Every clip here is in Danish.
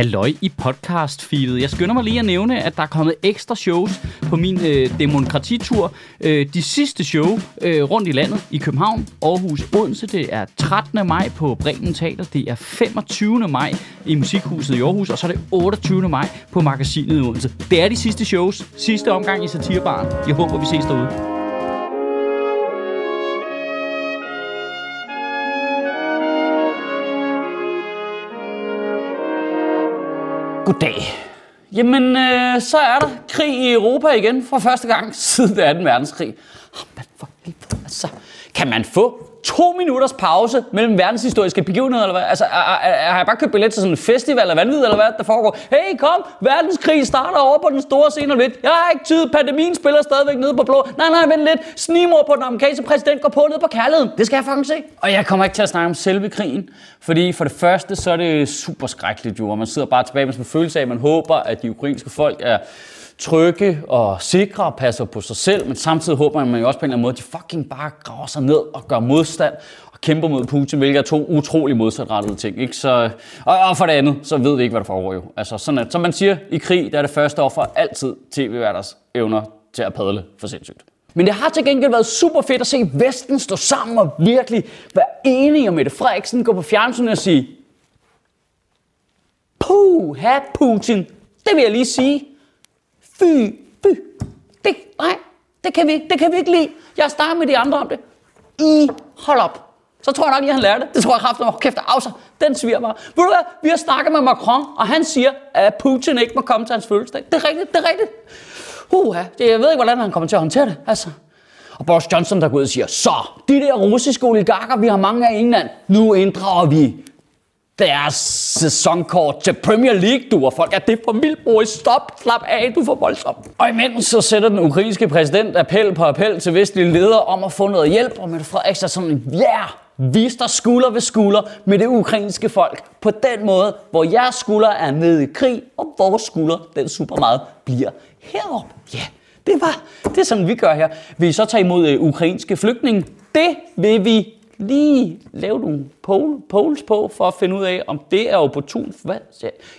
Halløj i podcast-feedet. Jeg skynder mig lige at nævne, at der er kommet ekstra shows på min øh, demokratitur. Øh, de sidste show øh, rundt i landet i København, Aarhus, Odense. Det er 13. maj på Bremen Teater. Det er 25. maj i Musikhuset i Aarhus. Og så er det 28. maj på Magasinet i Odense. Det er de sidste shows. Sidste omgang i Satirbaren. Jeg håber, vi ses derude. Goddag. Jamen, øh, så er der krig i Europa igen for første gang siden 2. verdenskrig. Ah, oh, man for helvede, altså, kan man få to minutters pause mellem verdenshistoriske begivenheder, eller hvad? Altså, er, er, har jeg bare købt billet til sådan en festival af vanvid, eller hvad der foregår? Hey, kom, verdenskrig starter over på den store scene lidt. Jeg har ikke tid, pandemien spiller stadigvæk nede på blå. Nej, nej, vent lidt. Snimor på den amerikanske præsident går på ned på kærligheden. Det skal jeg fucking se. Og jeg kommer ikke til at snakke om selve krigen, fordi for det første, så er det super skrækkeligt jo, og man sidder bare tilbage med sådan en følelse af, at man håber, at de ukrainske folk er trygge og sikre og passer på sig selv, men samtidig håber man jo også på en eller anden måde, at de fucking bare graver sig ned og gør modstand og kæmper mod Putin, hvilket er to utrolig modsatrettede ting. Ikke? Så, og, og for det andet, så ved vi ikke, hvad der foregår jo. Altså, sådan at, som man siger, i krig, der er det første offer altid tv-værters evner til at padle for sindssygt. Men det har til gengæld været super fedt at se Vesten stå sammen og virkelig være enige om Mette Frederiksen, gå på fjernsynet og sige, Puh, Putin, det vil jeg lige sige. Fy, fy. Det, nej, det kan vi ikke, det kan vi ikke lide. Jeg starter med de andre om det. I, hold op. Så tror jeg nok, at han lærer det. Det tror jeg kraftigt nok. Kæft, af sig. Den sviger bare. Ved du hvad? Vi har snakket med Macron, og han siger, at Putin ikke må komme til hans fødselsdag. Det er rigtigt, det er rigtigt. Uha, det, jeg ved ikke, hvordan han kommer til at håndtere det. Altså. Og Boris Johnson, der går ud og siger, så, de der russiske oligarker, vi har mange af i England, nu inddrager vi deres sæsonkort til Premier League, du og folk. Er det for vildt, Boris? Stop, slap af, du er for voldsom. Og imens så sætter den ukrainske præsident appel på appel til vestlige ledere om at få noget hjælp, og Mette Frederiksen er sådan, ja, yeah, vi står skulder ved skulder med det ukrainske folk. På den måde, hvor jeres skulder er nede i krig, og vores skulder, den super meget, bliver herop. Ja, yeah, det var det er sådan, vi gør her. Vil I så tage imod øh, ukrainske flygtninge? Det vil vi lige lave nogle poll, polls på, for at finde ud af, om det er opportunt. Hvad?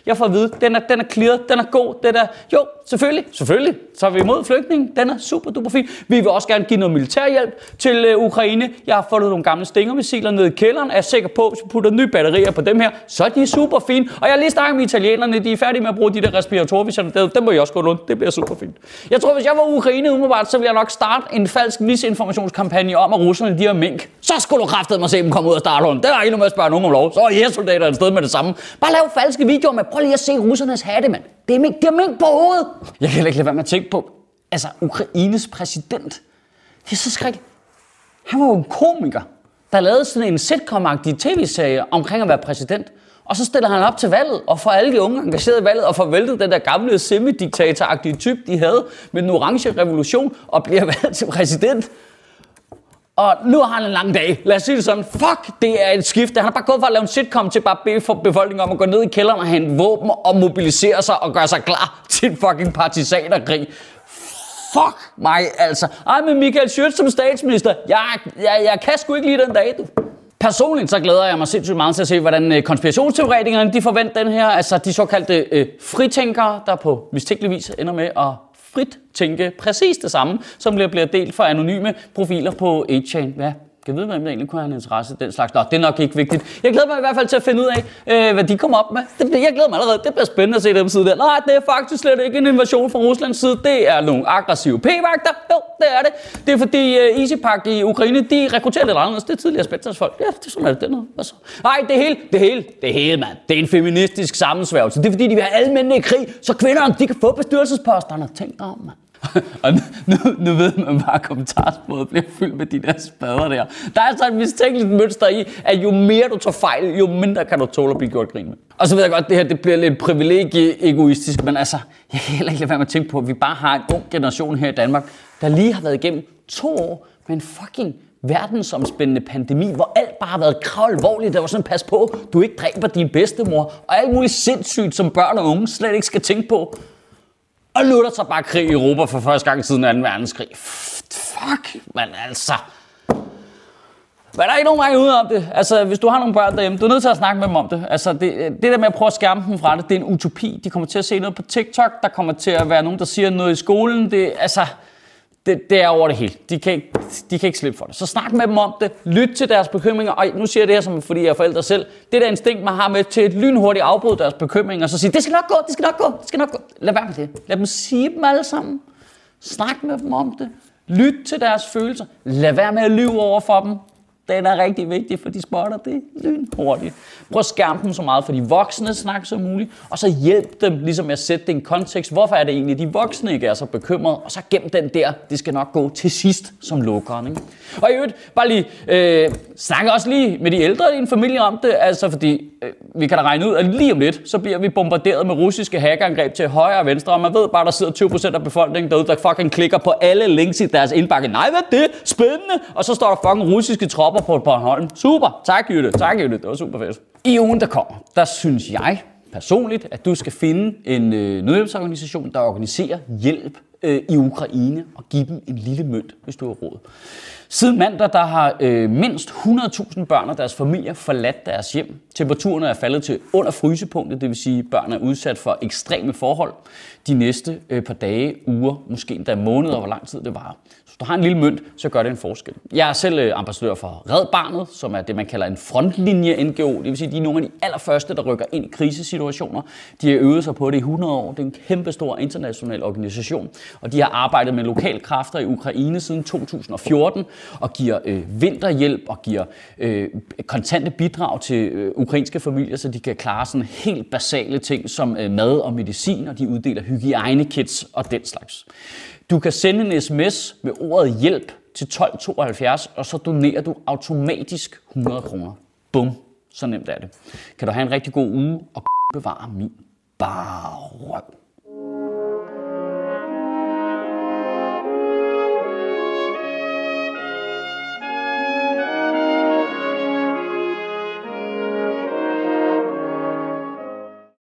Jeg får at vide, den er, den er clear, den er god, den er... Jo, selvfølgelig, selvfølgelig, så er vi imod flygtninge. Den er super duper fin. Vi vil også gerne give noget militærhjælp til øh, Ukraine. Jeg har fundet nogle gamle stingermissiler nede i kælderen. Er jeg sikker på, at hvis vi putter nye batterier på dem her, så er de super fine. Og jeg har lige snakket med italienerne, de er færdige med at bruge de der respiratorer, hvis sender dem må jeg også gå rundt. Det bliver super fint. Jeg tror, hvis jeg var Ukraine umiddelbart, så ville jeg nok starte en falsk misinformationskampagne om, at russerne de har mink. Så skulle du kræftet mig se dem komme ud af starthunden. Det var ikke noget med at spørge nogen om lov. Så er soldater et sted med det samme. Bare lav falske videoer med, prøv lige at se russernes hatte, mand. Det er mink, det er mink på hovedet. Jeg kan ikke lade være med at tænke på, altså Ukraines præsident. Det er så skræk. Han var jo en komiker, der lavede sådan en sitcom tv-serie omkring at være præsident. Og så stiller han op til valget, og får alle de unge engageret i valget, og får væltet den der gamle semi-diktator-agtige type, de havde med den orange revolution, og bliver valgt til præsident. Og nu har han en lang dag. Lad os sige det sådan. Fuck, det er et skift. Han har bare gået fra at lave en sitcom til bare at bede for befolkningen om at gå ned i kælderen og hente våben og mobilisere sig og gøre sig klar til en fucking partisanerkrig. Fuck mig altså. Ej, men Michael Schøtz som statsminister. Jeg, jeg, jeg kan sgu ikke lide den dag, du. Personligt så glæder jeg mig sindssygt meget til at se, hvordan øh, konspirationsteoretikerne de forventer den her. Altså de såkaldte øh, fritænkere, der på mistænkelig vis ender med at frit tænke præcis det samme, som bliver, bliver delt for anonyme profiler på 8 Hvad kan vide, hvem der egentlig kunne have en interesse i den slags. Nå, det er nok ikke vigtigt. Jeg glæder mig i hvert fald til at finde ud af, øh, hvad de kommer op med. Det, jeg glæder mig allerede. Det bliver spændende at se dem side der. Nej, det er faktisk slet ikke en invasion fra Ruslands side. Det er nogle aggressive p-vagter. Jo, det er det. Det er fordi øh, uh, EasyPack i Ukraine, de rekrutterer lidt anderledes. Det er tidligere Spekters folk. Ja, det er sådan, er det. noget. Altså. Nej, det hele, det hele, det hele, mand. Det er en feministisk sammensværgelse. Det er fordi, de vil have alle mændene i krig, så kvinderne, de kan få bestyrelsesposterne. Tænk dig om, mand. og nu, nu ved man bare, at kommentarsporet bliver fyldt med de der spader der. Der er så et mistænkeligt mønster i, at jo mere du tager fejl, jo mindre kan du tåle at blive gjort grin med. Og så ved jeg godt, at det her det bliver lidt privilegie-egoistisk, men altså, jeg kan heller ikke lade være med at tænke på, at vi bare har en ung generation her i Danmark, der lige har været igennem to år med en fucking verdensomspændende pandemi, hvor alt bare har været kravalvorligt. Der var sådan, pas på, du ikke dræber din bedstemor, og alt muligt sindssygt, som børn og unge slet ikke skal tænke på. Og nu er der så bare krig i Europa for første gang siden 2. verdenskrig. Fuck, man altså. Men der er ikke nogen vej ud om det. Altså, hvis du har nogle børn derhjemme, du er nødt til at snakke med dem om det. Altså, det, det der med at prøve at skærme dem fra det, det er en utopi. De kommer til at se noget på TikTok, der kommer til at være nogen, der siger noget i skolen. Det, altså, det, det er over det hele. De kan, ikke, de kan ikke slippe for det. Så snak med dem om det. Lyt til deres bekymringer. Og nu siger jeg det her, som, fordi jeg er forældre selv. Det der instinkt, man har med til et lynhurtigt afbrud deres bekymringer, og så sige, det skal nok gå, det skal nok gå, det skal nok gå. Lad være med det. Lad dem sige dem alle sammen. Snak med dem om det. Lyt til deres følelser. Lad være med at lyve over for dem. Den er rigtig vigtig, for de spotter det lynhurtigt. Prøv at skærme dem så meget for de voksne snak som muligt, og så hjælp dem ligesom at sætte det i en kontekst. Hvorfor er det egentlig, de voksne ikke er så bekymrede? Og så gem den der, det skal nok gå til sidst som lukkeren. Ikke? Og i øvrigt, bare lige, øh, snak også lige med de ældre i en familie om det, altså fordi øh, vi kan da regne ud, at lige om lidt, så bliver vi bombarderet med russiske hackerangreb til højre og venstre, og man ved bare, der sidder 20% af befolkningen derude, der fucking klikker på alle links i deres indbakke. Nej, hvad er det? Spændende! Og så står der fucking russiske tropper på Bornholm. Super! Tak, Jytte. Tak, Jytte. Det var super fedt. I ugen, der kommer, der synes jeg personligt, at du skal finde en øh, nødhjælpsorganisation, der organiserer hjælp øh, i Ukraine og give dem en lille mønt, hvis du har råd. Siden mandag der har øh, mindst 100.000 børn og deres familier forladt deres hjem. Temperaturen er faldet til under frysepunktet, det vil sige, at børn er udsat for ekstreme forhold de næste øh, par dage, uger, måske endda måneder, hvor lang tid det varer. Så hvis du har en lille mønt, så gør det en forskel. Jeg er selv øh, ambassadør for Red Barnet, som er det, man kalder en frontlinje-NGO. Det vil sige, at de er nogle af de allerførste, der rykker ind i krisesituationer. De har øvet sig på det i 100 år. Det er en kæmpestor international organisation, og de har arbejdet med lokale kræfter i Ukraine siden 2014 og giver øh, vinterhjælp og giver øh, kontante bidrag til øh, ukrainske familier, så de kan klare sådan helt basale ting som øh, mad og medicin, og de uddeler hygiejnekits og den slags. Du kan sende en sms med ordet hjælp til 1272, og så donerer du automatisk 100 kroner. Bum, så nemt er det. Kan du have en rigtig god uge og bevare min bare røv.